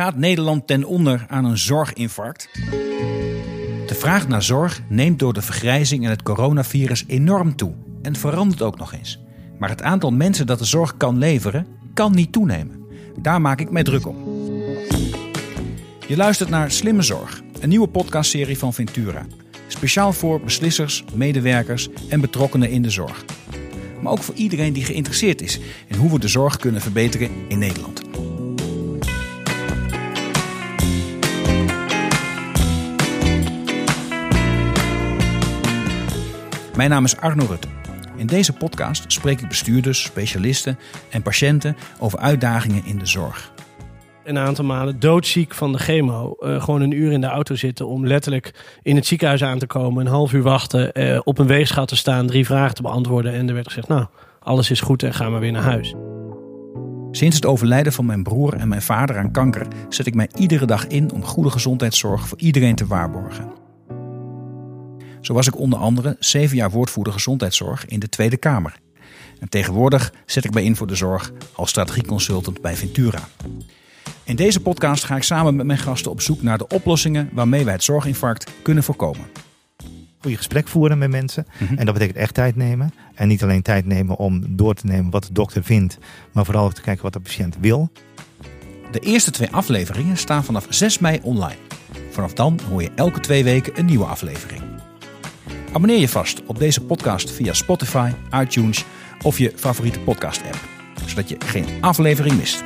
Gaat Nederland ten onder aan een zorginfarct? De vraag naar zorg neemt door de vergrijzing en het coronavirus enorm toe en verandert ook nog eens. Maar het aantal mensen dat de zorg kan leveren, kan niet toenemen. Daar maak ik mij druk om. Je luistert naar Slimme Zorg, een nieuwe podcastserie van Ventura. Speciaal voor beslissers, medewerkers en betrokkenen in de zorg. Maar ook voor iedereen die geïnteresseerd is in hoe we de zorg kunnen verbeteren in Nederland. Mijn naam is Arno Rutte. In deze podcast spreek ik bestuurders, specialisten en patiënten over uitdagingen in de zorg. Een aantal maanden doodziek van de chemo. Uh, gewoon een uur in de auto zitten om letterlijk in het ziekenhuis aan te komen. Een half uur wachten, uh, op een weegschaal te staan, drie vragen te beantwoorden. En er werd gezegd, nou, alles is goed en ga maar weer naar huis. Sinds het overlijden van mijn broer en mijn vader aan kanker zet ik mij iedere dag in om goede gezondheidszorg voor iedereen te waarborgen. Zo was ik onder andere zeven jaar woordvoerder gezondheidszorg in de Tweede Kamer. En tegenwoordig zet ik mij in voor de zorg als strategieconsultant bij Ventura. In deze podcast ga ik samen met mijn gasten op zoek naar de oplossingen waarmee wij het zorginfarct kunnen voorkomen. Goede gesprek voeren met mensen. Mhm. En dat betekent echt tijd nemen. En niet alleen tijd nemen om door te nemen wat de dokter vindt, maar vooral ook te kijken wat de patiënt wil. De eerste twee afleveringen staan vanaf 6 mei online. Vanaf dan hoor je elke twee weken een nieuwe aflevering. Abonneer je vast op deze podcast via Spotify, iTunes of je favoriete podcast-app, zodat je geen aflevering mist.